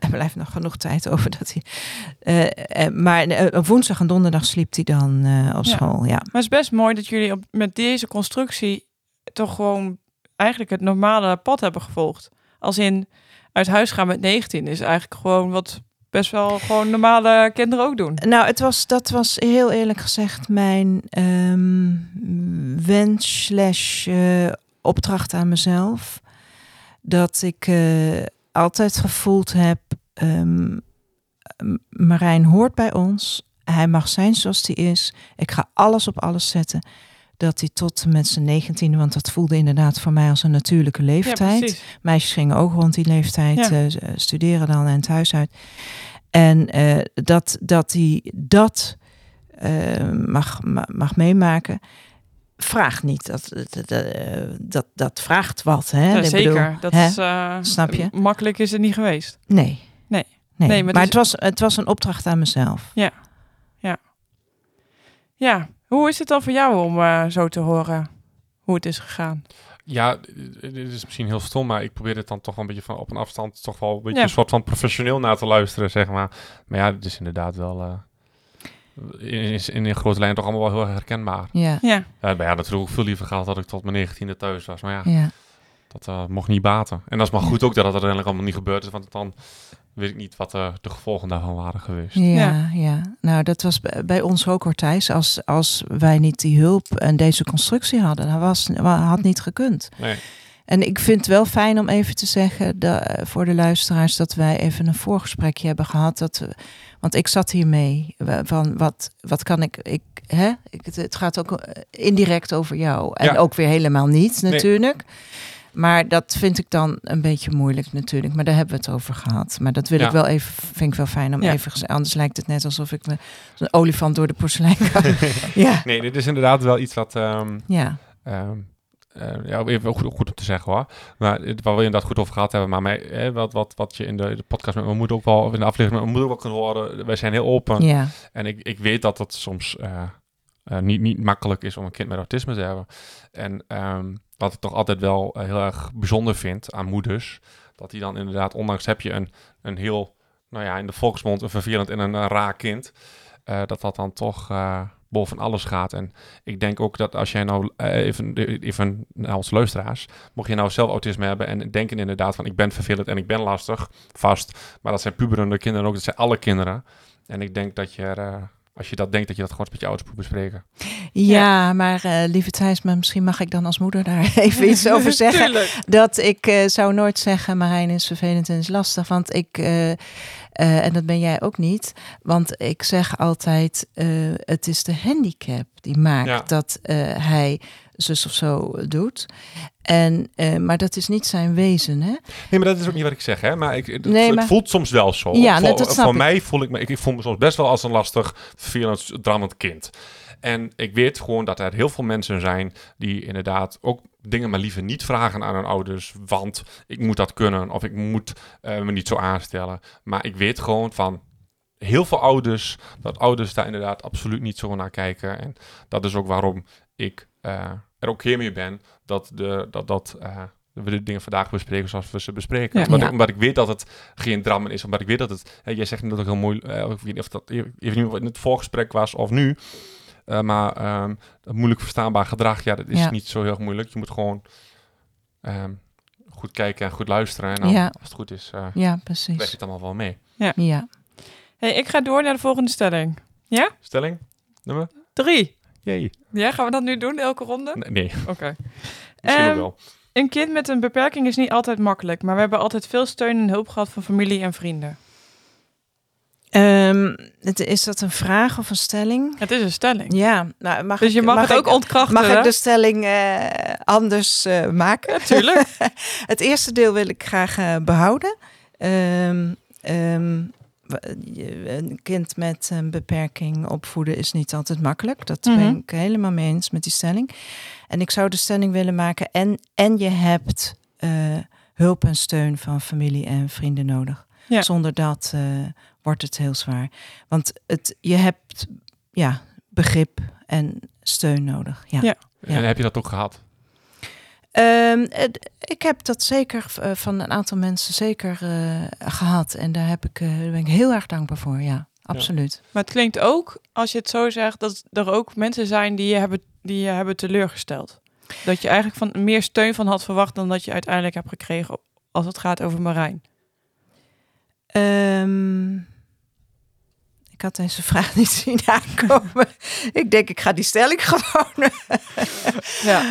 er blijft nog genoeg tijd over dat hij. maar op woensdag en donderdag sliep hij dan op Ja. school. Ja. Maar het is best mooi dat jullie op, met deze constructie toch gewoon eigenlijk het normale pad hebben gevolgd. Als in uit huis gaan met 19 is eigenlijk gewoon wat best wel gewoon normale kinderen ook doen. Nou, het was, dat was heel eerlijk gezegd mijn ehm, wens slash eh, opdracht aan mezelf. Dat ik eh, altijd gevoeld heb, ehm, M- Marijn hoort bij ons. Hij mag zijn zoals hij is. Ik ga alles op alles zetten. Dat hij tot met zijn negentiende, want dat voelde inderdaad voor mij als een natuurlijke Ja, leeftijd. Meisjes gingen ook rond die leeftijd Ja. eh, eh, studeren dan en thuis uit. En eh, dat, dat hij dat mag, ma- mag meemaken, vraagt niet. Dat, dat, dat, dat, vraagt wat. Hè? Ja, Ik zeker. bedoel, dat hè? is, Snap je? Makkelijk is het niet geweest. Nee. Nee. Nee, Nee, maar maar het het, was, het was een opdracht aan mezelf. Ja, hoe is het dan voor jou om eh, zo te horen hoe het is gegaan? Ja, dit is misschien heel stom, maar ik probeer het dan toch wel een beetje van op een afstand toch wel een beetje Ja. een soort van professioneel naar te luisteren, zeg maar. Maar ja, het is inderdaad wel eh, in, in, in grote lijnen toch allemaal wel heel erg herkenbaar. Ja, Ja, Ja, maar ja, natuurlijk ook veel liever gehad dat ik tot mijn negentiende thuis was. Maar ja, ja. Dat eh, mocht niet baten. En dat is maar goed ook dat het uiteindelijk allemaal niet gebeurd is, want dan weet ik niet wat eh, de gevolgen daarvan waren geweest. Ja, ja. Nou, dat was bij ons ook, hoor, Thijs. Als, als wij niet die hulp en deze constructie hadden, dan was, had niet gekund. Nee. En ik vind het wel fijn om even te zeggen da- voor de luisteraars dat wij even een voorgesprekje hebben gehad. Dat, we- want ik zat hiermee We- van wat, wat kan ik. ik hè? Ik, het, het gaat ook eh, indirect over jou. En Ja. ook weer helemaal niet, Nee. Maar dat vind ik dan een beetje moeilijk natuurlijk. Maar daar hebben we het over gehad. Maar dat wil Ja. ik wel even, vind ik wel fijn om Ja. even. Anders lijkt het net alsof ik me een olifant door de porselein ja, Nee, dit is inderdaad wel iets wat... ehm, ja, eh, ja, even goed, goed om te zeggen hoor. Maar het- waar we inderdaad goed over gehad hebben. Maar mij, eh, wat, wat, wat je in de, de podcast met mijn moeder ook wel, of in de aflevering met mijn moeder ook kunt horen. Wij zijn heel open. ja. En ik, ik weet dat het soms eh, eh, niet, niet makkelijk is om een kind met autisme te hebben. En ehm, wat ik toch altijd wel eh, heel erg bijzonder vind aan moeders. Dat die dan inderdaad, ondanks heb je een, een heel, nou ja, in de volksmond een vervelend en een, eh, raar kind. eh, dat dat dan toch boven alles gaat. En ik denk ook dat als jij nou even, even naar onze luisteraars, mocht je nou zelf autisme hebben en denken inderdaad van ik ben vervelend en ik ben lastig, vast. Maar dat zijn puberende kinderen ook, dat zijn alle kinderen. En ik denk dat je, er, als je dat denkt, dat je dat gewoon met je ouders moet bespreken. Ja, maar eh, lieve Thijs, maar misschien mag ik dan als moeder daar even iets over zeggen. Dat ik eh, zou nooit zeggen, Marijn is vervelend en is lastig. Want ik, eh, en dat ben jij ook niet. Want ik zeg altijd, het is de handicap die maakt Ja. dat hij zus of zo doet. En, eh, maar dat is niet zijn wezen, hè? Nee, maar dat is ook niet wat ik zeg, hè. Maar, ik, het, Nee, het maar- voelt soms wel zo. Ja, voor dat- voor mij voel ik me, ik, ik voel me soms best wel als een lastig, vervelend, drammend kind. En ik weet gewoon dat er heel veel mensen zijn die inderdaad ook dingen maar liever niet vragen aan hun ouders. Want ik moet dat kunnen of ik moet eh, me niet zo aanstellen. Maar ik weet gewoon van, heel veel ouders, dat ouders daar inderdaad absoluut niet zo naar kijken. En dat is ook waarom ik eh, er ook meer mee ben dat, de, dat, dat eh, we de dingen vandaag bespreken zoals we ze bespreken. Ja. Omdat, Ja. Ik, omdat ik weet dat het geen drama is, omdat ik weet dat het, hè, jij zegt net ook heel mooi, eh, ik weet niet of dat ik weet niet of het in het voorgesprek was of nu, eh, maar ehm, dat moeilijk verstaanbaar gedrag, ja, dat is Ja. niet zo heel moeilijk. Je moet gewoon ehm, goed kijken en goed luisteren. En dan, Ja. als het goed is, eh Ja, leg je precies. het allemaal wel mee. Ja. Hey, ik ga door naar de volgende stelling. Stelling? Nummer? Drie. Jee. Ja, gaan we dat nu doen, elke ronde? Nee, nee Oké. misschien Ehm, wel. Een kind met een beperking is niet altijd makkelijk, maar we hebben altijd veel steun en hulp gehad van familie en vrienden. Ehm, het, is dat een vraag of een stelling? Het is een stelling. Ja, nou, mag Dus je ik, mag, het ik- ook ontkrachten. Mag hè? ik de stelling eh, anders eh, maken? Natuurlijk. Het eerste deel wil ik graag eh, behouden. Ehm, ehm, een kind met een beperking opvoeden is niet altijd makkelijk. Dat Mhm. ben ik helemaal mee eens met die stelling. En ik zou de stelling willen maken. En, en je hebt eh, hulp en steun van familie en vrienden nodig. Ja. Zonder dat eh, wordt het heel zwaar. Want het, je hebt ja, begrip en steun nodig. Ja. Ja. Ja. En heb je dat ook gehad? Ehm, het- ik heb dat zeker eh, van een aantal mensen zeker eh, gehad. En daar, heb ik, eh, daar ben ik heel erg dankbaar voor. Ja, absoluut. Maar het klinkt ook, als je het zo zegt, dat er ook mensen zijn die je hebben, die je hebben teleurgesteld. Dat je eigenlijk van meer steun van had verwacht dan dat je uiteindelijk hebt gekregen als het gaat over Marijn. Ehm, ik had deze vraag niet zien aankomen. ik denk, ik ga die stelling gewoon. Ja.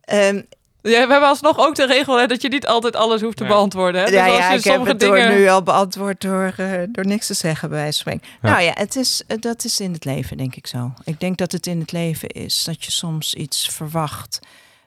Ehm, Ja, we hebben alsnog ook de regel hè, dat je niet altijd alles hoeft te Ja. beantwoorden. Hè? Dus ja, als ja, je ik heb sommige het door dingen... nu al beantwoord door, eh, door niks te zeggen bij wijze van spreken. Ja. Nou ja, het is, eh, dat is in het leven, denk ik zo. Ik denk dat het in het leven is dat je soms iets verwacht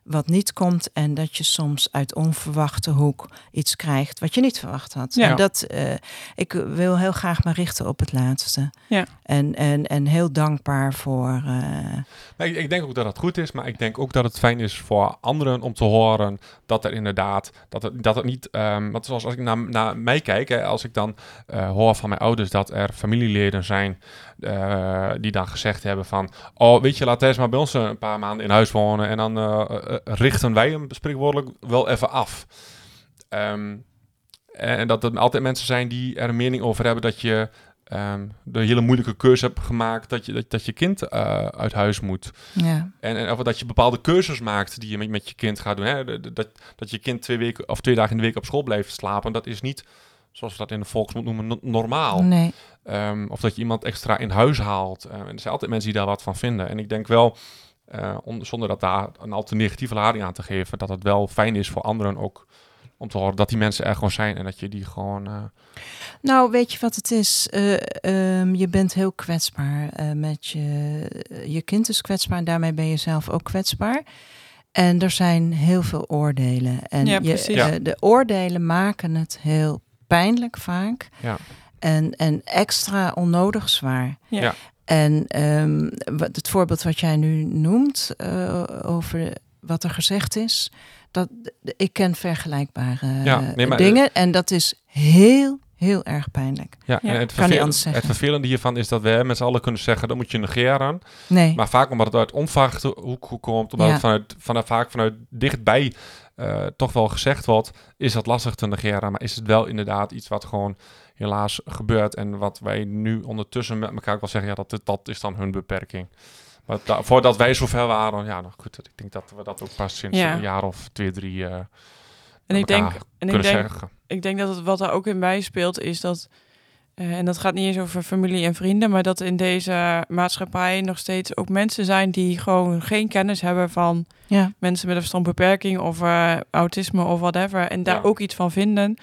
wat niet komt en dat je soms uit onverwachte hoek iets krijgt wat je niet verwacht had. Ja. En dat, eh, ik wil heel graag me richten op het laatste. Ja. En, en, en heel dankbaar voor. eh, Nee, ik, ik denk ook dat het goed is, maar ik denk ook dat het fijn is voor anderen om te horen dat er inderdaad, dat het, dat het niet, ehm want zoals als ik naar, naar mij kijk, hè, als ik dan eh, hoor van mijn ouders dat er familieleden zijn eh, die dan gezegd hebben van, oh weet je, laat deze maar bij ons een paar maanden in huis wonen en dan eh, eh, richten wij hem spreekwoordelijk wel even af. Ehm, en dat er altijd mensen zijn die er een mening over hebben dat je ehm, de hele moeilijke keuze hebt gemaakt dat je, dat, dat je kind eh, uit huis moet. ja. En, en of dat je bepaalde keuzes maakt die je met, met je kind gaat doen. Hè? Dat, dat je kind twee, weken, of twee dagen in de week op school blijft slapen. Dat is niet, zoals we dat in de volksmond noemen, no- normaal. Nee. Ehm, of dat je iemand extra in huis haalt. Eh, en er zijn altijd mensen die daar wat van vinden. En ik denk wel, eh, om, zonder dat daar een al te negatieve lading aan te geven, dat het wel fijn is voor anderen ook om te horen dat die mensen er gewoon zijn en dat je die gewoon. eh, Nou, weet je wat het is? Eh, ehm, je bent heel kwetsbaar eh, met je. Je kind is kwetsbaar en daarmee ben je zelf ook kwetsbaar. En er zijn heel veel oordelen. En Ja, je, de oordelen maken het heel pijnlijk vaak. Ja. En, en extra onnodig zwaar. Ja. Ja. En ehm, wat, het voorbeeld wat jij nu noemt eh, over wat er gezegd is. Dat, ik ken vergelijkbare Ja, eh, nee, maar- dingen. En dat is heel, heel erg pijnlijk. Ja, Ja, en het, vervelende, het vervelende hiervan is dat we met z'n allen kunnen zeggen, dat moet je negeren. Nee. Maar vaak omdat het uit onverwachte hoek komt, omdat Ja. het vanuit, vanuit, vaak vanuit dichtbij eh, toch wel gezegd wordt, is dat lastig te negeren. Maar is het wel inderdaad iets wat gewoon helaas gebeurt en wat wij nu ondertussen met elkaar ook wel zeggen, ja, dat, dat is dan hun beperking. Maar da- voordat wij zover waren, ja, nou goed, ik denk dat we dat ook pas sinds Ja. een jaar of twee, drie eh En ik denk, en ik denk, zeggen. ik denk dat het wat daar ook in bijspeelt is dat, eh, en dat gaat niet eens over familie en vrienden, maar dat in deze maatschappij nog steeds ook mensen zijn die gewoon geen kennis hebben van Ja. mensen met een verstandbeperking of eh, autisme of whatever. En daar Ja. ook iets van vinden.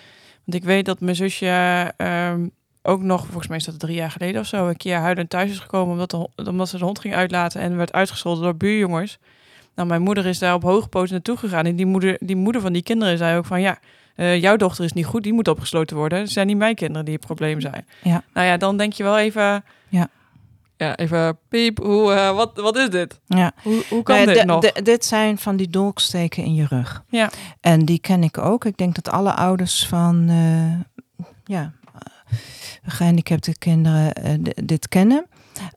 Want ik weet dat mijn zusje ehm, ook nog, volgens mij is dat drie jaar geleden of zo, een keer huilend thuis is gekomen omdat, de, omdat ze de hond ging uitlaten en werd uitgescholden door buurjongens. Nou, mijn moeder is daar op hoge poot naartoe gegaan. En die moeder, die moeder van die kinderen zei ook van ja, eh, jouw dochter is niet goed, die moet opgesloten worden. Het zijn niet mijn kinderen die het probleem zijn. Ja. Nou ja, dan denk je wel even. Ja. Ja, even piep, hoe, eh, wat, wat is dit? Ja. Hoe, hoe kan dit nog? dit zijn van die dolksteken in je rug. Ja. En die ken ik ook. Ik denk dat alle ouders van, eh, ja, gehandicapte kinderen eh, dit kennen.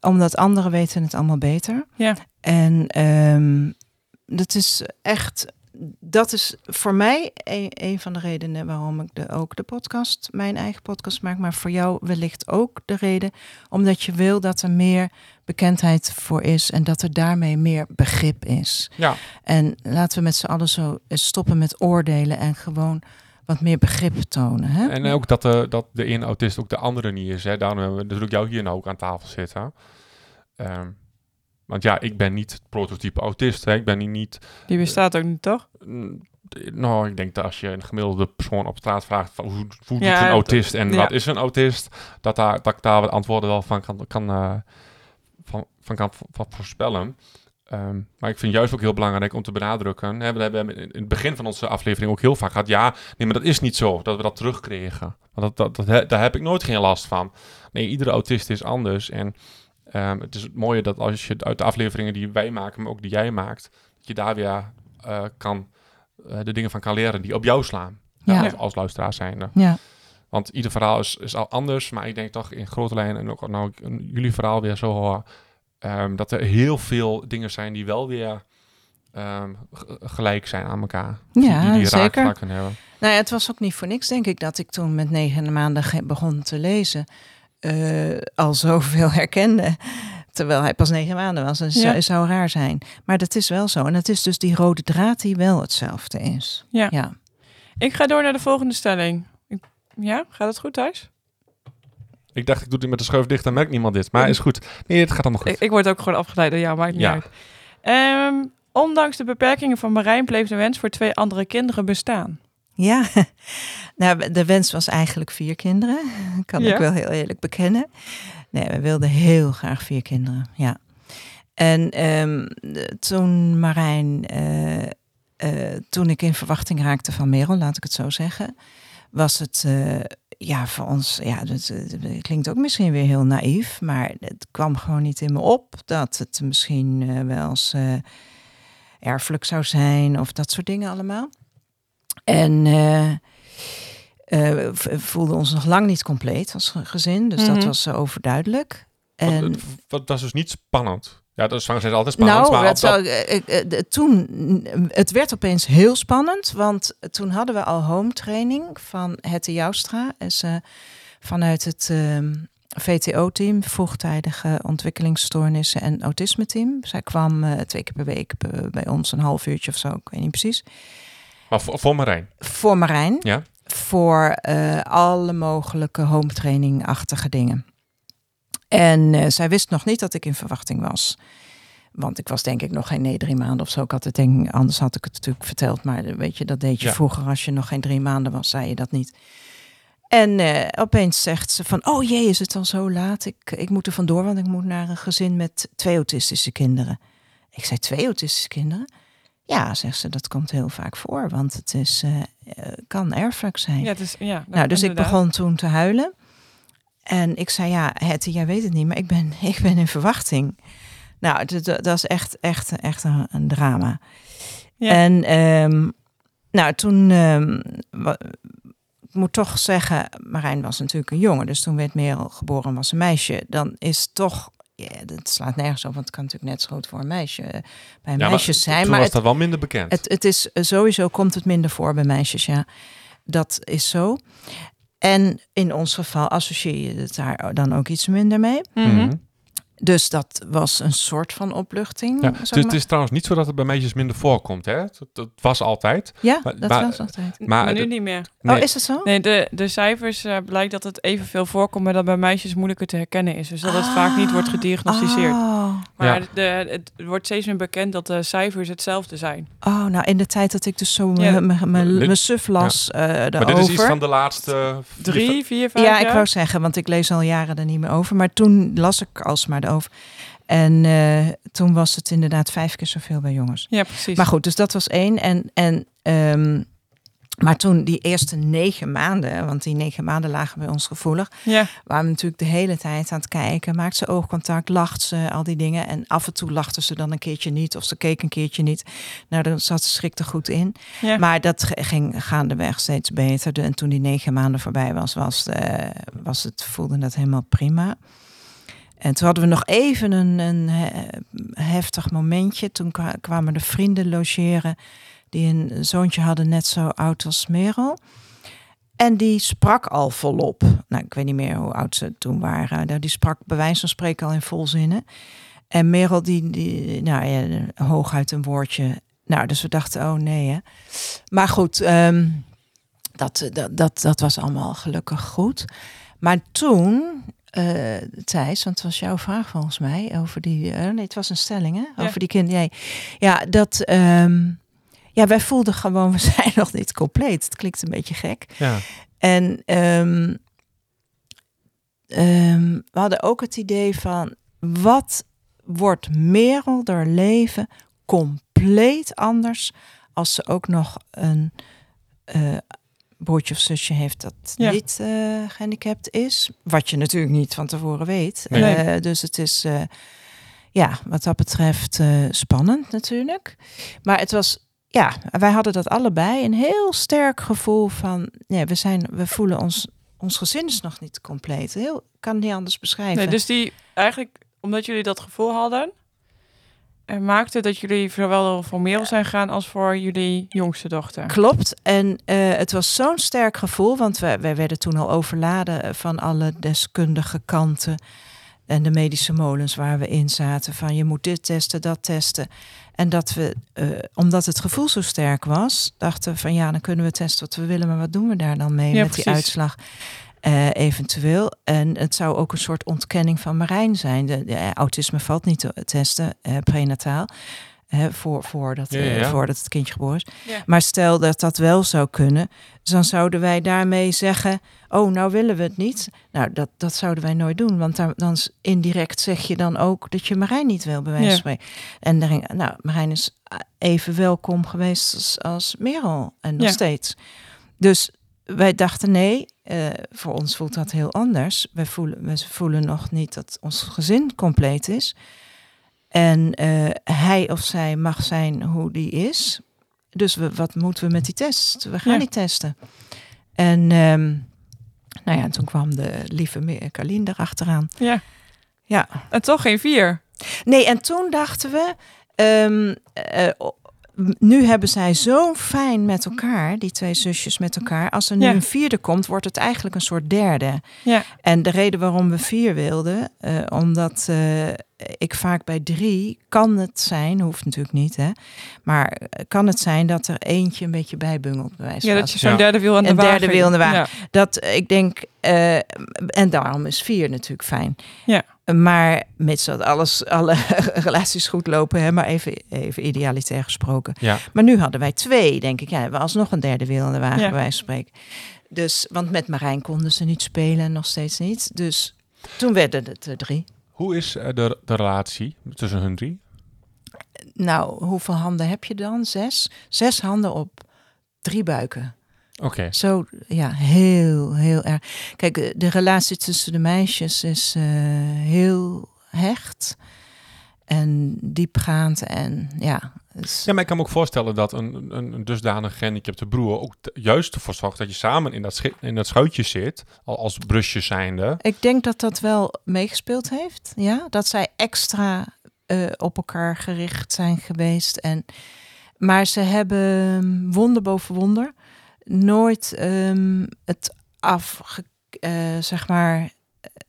Omdat anderen weten het allemaal beter. Ja. En ehm, dat is echt, dat is voor mij een, een van de redenen waarom ik de, ook de podcast, mijn eigen podcast maak. Maar voor jou wellicht ook de reden, omdat je wil dat er meer bekendheid voor is en dat er daarmee meer begrip is. Ja, En laten we met z'n allen zo stoppen met oordelen en gewoon wat meer begrip tonen. Hè? en ook dat de, dat de ene autist ook de andere niet is. Hè. Daarom hebben we natuurlijk jou hier nou ook aan tafel zitten. Ehm, want ja, ik ben niet het prototype autist. Hè. Ik ben hier niet... Die bestaat ook niet, toch? Nou, ik denk dat als je een gemiddelde persoon op straat vraagt van hoe, hoe Ja, doet een autist en ja. wat is een autist, dat, daar, dat ik daar wat antwoorden wel van kan, kan, eh, van, van kan van voorspellen. Ehm, maar ik vind juist ook heel belangrijk om te benadrukken. Hè, we hebben in het begin van onze aflevering ook heel vaak gehad. Ja, nee, maar dat is niet zo dat we dat terugkregen. Want dat, dat, dat, daar heb ik nooit geen last van. Nee, iedere autist is anders. En ehm, het is het mooie dat als je uit de afleveringen die wij maken, maar ook die jij maakt, dat je daar weer eh, kan, eh, de dingen van kan leren die op jou slaan. Ja. Als, als luisteraar zijnde. Ja, Want ieder verhaal is, is al anders. Maar ik denk toch in grote lijnen, en ook nou jullie verhaal weer zo hoor, ehm, dat er heel veel dingen zijn die wel weer ehm, gelijk zijn aan elkaar. Ja, die, die, zeker. hebben. Nou ja, het was ook niet voor niks, denk ik, dat ik toen met negen maanden begon te lezen. Eh, al zoveel herkende. Terwijl hij pas negen maanden was. Dat Ja. zou, raar zijn. Maar dat is wel zo. En het is dus die rode draad die wel hetzelfde is. Ja. Ja. Ik ga door naar de volgende stelling. Ik- ja, gaat het goed thuis? Ik dacht, ik doe dit met de schuif dicht, dan merkt niemand dit. Maar is goed. Nee, het gaat allemaal goed. Ik, ik word ook gewoon afgeleid door jou, maakt niet Ja. uit. Ehm, ondanks de beperkingen van Marijn bleef de wens voor twee andere kinderen bestaan. Ja, nou, de wens was eigenlijk vier kinderen. Kan Ja. ik wel heel eerlijk bekennen. Nee, we wilden heel graag vier kinderen, ja. En ehm, toen Marijn, eh, eh, toen ik in verwachting raakte van Merel, laat ik het zo zeggen, was het eh, ja voor ons, ja, dat, klinkt ook misschien weer heel naïef, maar het kwam gewoon niet in me op dat het misschien wel eens erfelijk zou zijn of dat soort dingen allemaal. En eh eh, v- voelden ons nog lang niet compleet als ge- gezin. Dus dat Mhm. was eh, overduidelijk. En, dat was dus niet spannend. Ja, dat zijn is altijd spannend. nou, maar het, dat- zou- eh, eh, eh, toen, mm, het werd opeens heel spannend. Want toen hadden we al home training van Hette Joustra. En ze vanuit het ehm, VTO-team, vroegtijdige ontwikkelingsstoornissen en autisme-team. Zij kwam eh, twee keer per week eh, bij ons, een half uurtje of zo, ik weet niet precies. Maar voor, voor Marijn. Voor Marijn. Ja. Voor eh, alle mogelijke home training-achtige dingen. En eh, zij wist nog niet dat ik in verwachting was. Want ik was denk ik nog geen nee, drie maanden of zo. Ik had het denk, anders had ik het natuurlijk verteld. Maar eh, weet je, dat deed je Ja. vroeger. Als je nog geen drie maanden was, zei je dat niet. En opeens zegt ze van, oh jee, is het al zo laat? Ik, ik moet er vandoor, want ik moet naar een gezin met twee autistische kinderen. Ik zei, twee autistische kinderen? Ja, zegt ze, dat komt heel vaak voor. Want het is, eh, kan erfelijk zijn. Ja, het is, ja, Nou, dus ik begon toen te huilen. En ik zei, ja, Hetty, jij weet het niet, maar ik ben, ik ben in verwachting. Nou, dat, is echt, echt, echt een, een drama. Ja. En ehm, nou, toen, wa- ik moet toch zeggen, Marijn was natuurlijk een jongen. Dus toen werd Merel geboren en was een meisje. Dan is toch, ja, dat slaat nergens op, want het kan natuurlijk net zo goed voor een meisje eh, bij Ja, maar meisjes zijn. Toen Maar was het, dat wel minder bekend. het, het is eh, sowieso komt het minder voor bij meisjes, ja. Dat is zo. En in ons geval associeer je het daar dan ook iets minder mee. Mhm. Dus dat was een soort van opluchting. Ja, dus het is trouwens niet zo dat het bij meisjes minder voorkomt. Hè? Dat, dat was altijd. ja, maar- dat maar- was altijd. Maar, Maar nu de- niet meer. Nee. Oh, is het zo? Nee, de, de cijfers eh, blijkt dat het evenveel voorkomt, maar dat bij meisjes moeilijker te herkennen is. Dus dat het vaak niet wordt gediagnosticeerd. Oh. Maar Ja. de, het wordt steeds meer bekend dat de cijfers hetzelfde zijn. oh, nou in de tijd dat ik dus zo Ja. mijn- suf las eh Maar dit is iets van de laatste... Drie, vier, vijf Ja, ik wou zeggen, want ik lees al jaren er niet meer over. Maar toen las ik alsmaar erover. En eh, toen was het inderdaad vijf keer zoveel bij jongens. Ja, precies. Maar goed, dus dat was één. En, en ehm, Maar toen die eerste negen maanden, want die negen maanden lagen bij ons gevoelig, Ja, waren we natuurlijk de hele tijd aan het kijken. Maakt ze oogcontact, lacht ze, al die dingen. En af en toe lachte ze dan een keertje niet of ze keek een keertje niet. Nou, dan zat ze schrik er goed in. ja. Maar dat ging gaandeweg steeds beter. En toen die negen maanden voorbij was, was, eh, was het, voelde het helemaal prima. En toen hadden we nog even een, een he- heftig momentje. Toen kwa- kwamen de vrienden logeren die een zoontje hadden net zo oud als Merel. En die sprak al volop. Nou, ik weet niet meer hoe oud ze toen waren. Nou, Die sprak bij wijze van spreken al in volzinnen. En Merel, die, die nou ja, hooguit een woordje. Nou, dus we dachten, oh nee hè. Maar goed, ehm, dat, dat, dat, dat was allemaal gelukkig goed. Maar toen, eh Thijs, want het was jouw vraag volgens mij over die. eh, nee, het was een stelling, hè? Ja. Over die kinderen. Ja, ja, dat. ehm, ja, wij voelden gewoon, we zijn nog niet compleet. Het klinkt een beetje gek. Ja. En ehm, ehm, we hadden ook het idee van wat wordt Merel door leven compleet anders als ze ook nog een eh broertje of zusje heeft dat Ja. niet eh, gehandicapt is. Wat je natuurlijk niet van tevoren weet. Nee. Eh, dus het is eh, ja, wat dat betreft spannend natuurlijk. Maar het was ja, wij hadden dat allebei een heel sterk gevoel van ja, we zijn we voelen ons ons gezin is nog niet compleet. Heel ik kan het niet anders beschrijven. Nee, dus die eigenlijk, omdat jullie dat gevoel hadden, maakte dat jullie zowel voor Merel zijn gegaan als voor jullie jongste dochter. Klopt. En eh, het was zo'n sterk gevoel, want wij, wij werden toen al overladen van alle deskundige kanten en de medische molens waar we in zaten. Van je moet dit testen, dat testen. En dat we, eh, omdat het gevoel zo sterk was, dachten we van ja, dan kunnen we testen wat we willen, maar wat doen we daar dan mee Ja, met die uitslag? Eh, eventueel. En het zou ook een soort ontkenning van Marijn zijn. De, de- eh, autisme valt niet te testen, eh, prenataal. eh, voor, voordat, Ja, ja, eh, ja. voordat het kindje geboren is. Ja. Maar stel dat dat wel zou kunnen, dan zouden wij daarmee zeggen: Oh, nou willen we het niet. Nou, dat, dat zouden wij nooit doen. Want dan, dan is indirect zeg je dan ook dat je Marijn niet wil, bij wijze van Ja. spreken. En daarin, nou, Marijn is even welkom geweest als, als Merel. En nog Ja. steeds. Dus wij dachten: nee, eh, voor ons voelt dat heel anders. Wij voelen, we voelen nog niet dat ons gezin compleet is. En eh, hij of zij mag zijn hoe die is. Dus we, wat moeten we met die test? We gaan Ja. die testen. En ehm, nou ja, toen kwam de lieve Carlien erachteraan. Ja. Ja. En toch geen vier. Nee, en toen dachten we... o- nu hebben zij zo fijn met elkaar, die twee zusjes met elkaar. Als er nu Ja. een vierde komt, wordt het eigenlijk een soort derde. Ja. En de reden waarom we vier wilden, eh, omdat eh, ik vaak bij drie kan het zijn, hoeft natuurlijk niet, hè, maar eh, kan het zijn dat er eentje een beetje bijbungelt bij wijze Ja, dat je zo'n derde wiel aan de Een wagen. derde wiel aan de wagen. Dat ik denk, en daarom is vier natuurlijk fijn. Ja. Maar mits dat alles, alle relaties goed lopen, hè, maar even, even idealitair gesproken. Ja. Maar nu hadden wij twee, denk ik. Ja, we alsnog een derde wiel aan de wagen, Ja. bij wijze van spreken. Dus, want met Marijn konden ze niet spelen, nog steeds niet. Dus toen werden het er drie. Hoe is eh, de, de relatie tussen hun drie? Nou, hoeveel handen heb je dan? Zes? Zes handen op drie buiken. Oké. Zo, ja, heel, heel erg. Kijk, eh, de relatie tussen de meisjes is eh, heel hecht en diepgaand en ja. dus- Ja, maar ik kan me ook voorstellen dat een, een, een dusdanig gehandicapte broer ook juist ervoor zorgt dat je samen in dat, in dat schuitje zit, al als brusje zijnde. Ik denk dat dat wel meegespeeld heeft. Ja, dat zij extra eh, op elkaar gericht zijn geweest. En, maar ze hebben ehm, wonder boven wonder nooit ehm, het afge... eh, zeg maar...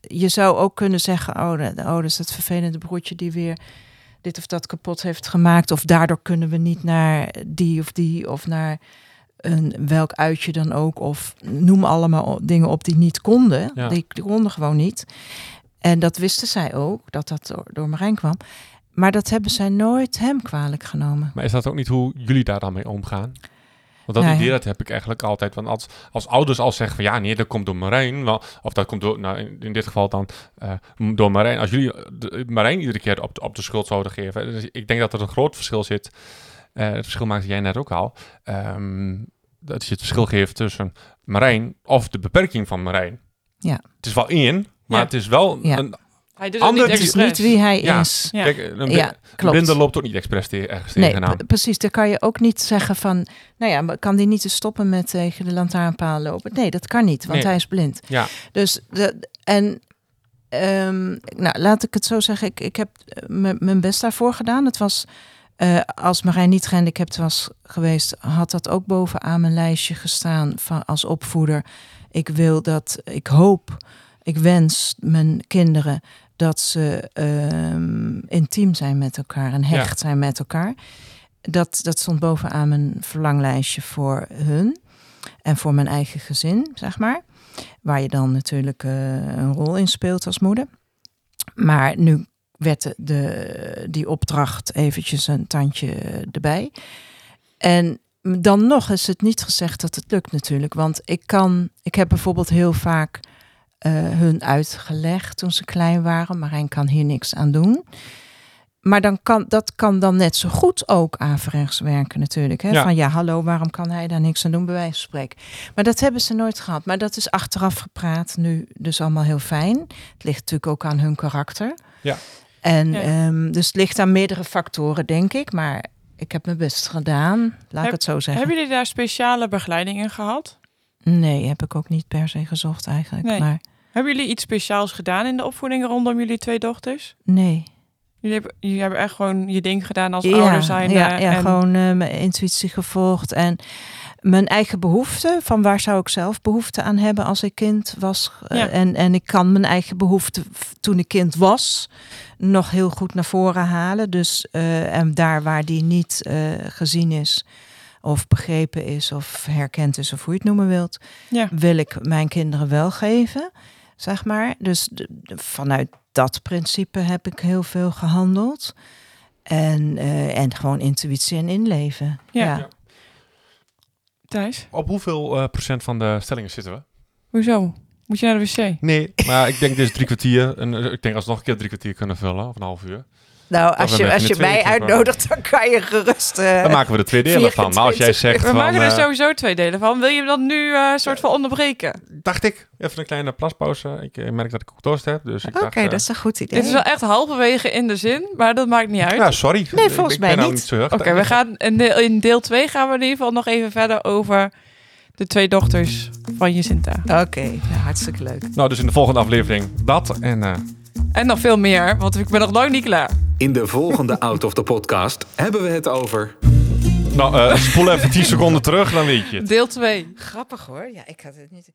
Je zou ook kunnen zeggen, oh, de, oh, dat is het vervelende broertje die weer dit of dat kapot heeft gemaakt. Of daardoor kunnen we niet naar die of die of naar een welk uitje dan ook. Of noem allemaal dingen op die niet konden. Ja. Die, die konden gewoon niet. En dat wisten zij ook, dat dat door, door Marijn kwam. Maar dat hebben zij nooit hem kwalijk genomen. Maar is dat ook niet hoe jullie daar dan mee omgaan? Want dat ja. idee dat heb ik eigenlijk altijd. Want als, als ouders al zeggen van ja, nee, dat komt door Marijn. Wel, of dat komt door, nou, in, in dit geval dan eh, door Marijn. Als jullie de- Marijn iedere keer op de, op de schuld zouden geven. Dus ik denk dat er een groot verschil zit. Eh, het verschil maakte jij net ook al. Ehm, dat je het verschil geeft tussen Marijn of de beperking van Marijn. Ja. Het is wel één, maar Ja. het is wel Ja. een... Hij doet Ander niet wie hij Ja. is. Ja. Kijk, een, Ja, klopt. blinde loopt ook niet expres te, ergens Nee, tegenaan. precies. Dan kan je ook niet zeggen van... Nou ja, maar kan die niet te stoppen met tegen de lantaarnpaal lopen? Nee, dat kan niet, want Nee. hij is blind. Ja. Dus, de, en... ehm, nou, laat ik het zo zeggen. Ik, ik heb eh, mijn best daarvoor gedaan. Het was... eh, als Marijn niet gehandicapt was geweest... had dat ook bovenaan mijn lijstje gestaan van, als opvoeder. Ik wil dat... Ik hoop... Ik wens mijn kinderen dat ze ehm, intiem zijn met elkaar en hecht zijn met elkaar. Dat, dat stond bovenaan mijn verlanglijstje voor hun en voor mijn eigen gezin, zeg maar. Waar je dan natuurlijk eh, een rol in speelt als moeder. Maar nu werd de, de, die opdracht eventjes een tandje erbij. En dan nog is het niet gezegd dat het lukt natuurlijk. Want ik kan, ik heb bijvoorbeeld heel vaak hun uitgelegd toen ze klein waren. Marijn kan hier niks aan doen. Maar dan kan, dat kan dan net zo goed ook averechts werken natuurlijk. Hè? Ja. Van ja, hallo, waarom kan hij daar niks aan doen, bij wijze van spreken. Maar dat hebben ze nooit gehad. Maar dat is achteraf gepraat nu dus allemaal heel fijn. Het ligt natuurlijk ook aan hun karakter. Ja. En Ja. ehm, dus het ligt aan meerdere factoren, denk ik. Maar ik heb mijn best gedaan, laat Heb- ik het zo zeggen. Hebben jullie daar speciale begeleiding in gehad? Nee, heb ik ook niet per se gezocht eigenlijk. Nee. Maar Hebben jullie iets speciaals gedaan in de opvoeding rondom jullie twee dochters? nee. Jullie hebben, jullie hebben echt gewoon je ding gedaan als ja, ouder zijn. Ja, ja en, gewoon eh, mijn intuïtie gevolgd. En mijn eigen behoeften. Van waar zou ik zelf behoefte aan hebben als ik kind was. Eh, Ja. en, en ik kan mijn eigen behoeften f- toen ik kind was nog heel goed naar voren halen. Dus eh, en daar waar die niet gezien is of begrepen is of herkend is of hoe je het noemen wilt, Ja. wil ik mijn kinderen wel geven, zeg maar. Dus de- de- vanuit dat principe heb ik heel veel gehandeld. En, eh, en gewoon intuïtie en inleven. Ja. Thijs, Op hoeveel eh, procent van de stellingen zitten we? hoezo? Moet je naar de wc? Nee, maar ik denk dus drie kwartier. En ik denk als we nog een keer drie kwartier kunnen vullen, of een half uur. Nou, als je, als je mij uitnodigt, dan kan je gerust. eh, Dan maken we er twee delen van. Maar als jij 24 zegt We van... maken er eh, sowieso twee delen van. Wil je hem dan nu eh soort van onderbreken? dacht ik, even een kleine plaspauze. Ik merk dat ik ook dorst heb, dus ik Oké, dacht... dat is een goed idee. Dit is wel echt halverwege in de zin, maar dat maakt niet uit. Ja, sorry. Nee, Ik- volgens ik mij ben nou niet. Oké, we gaan in deel, in deel 2 gaan we in ieder geval nog even verder over de twee dochters van Jacinta. Oké, nou, hartstikke leuk. Nou, dus in de volgende aflevering dat. En eh, En nog veel meer, want ik ben nog lang niet klaar. In de volgende Out of the Podcast hebben we het over... nou, eh, spoel even 10 seconden terug, dan weet je het. Deel 2. Grappig hoor. Ja, ik had het niet.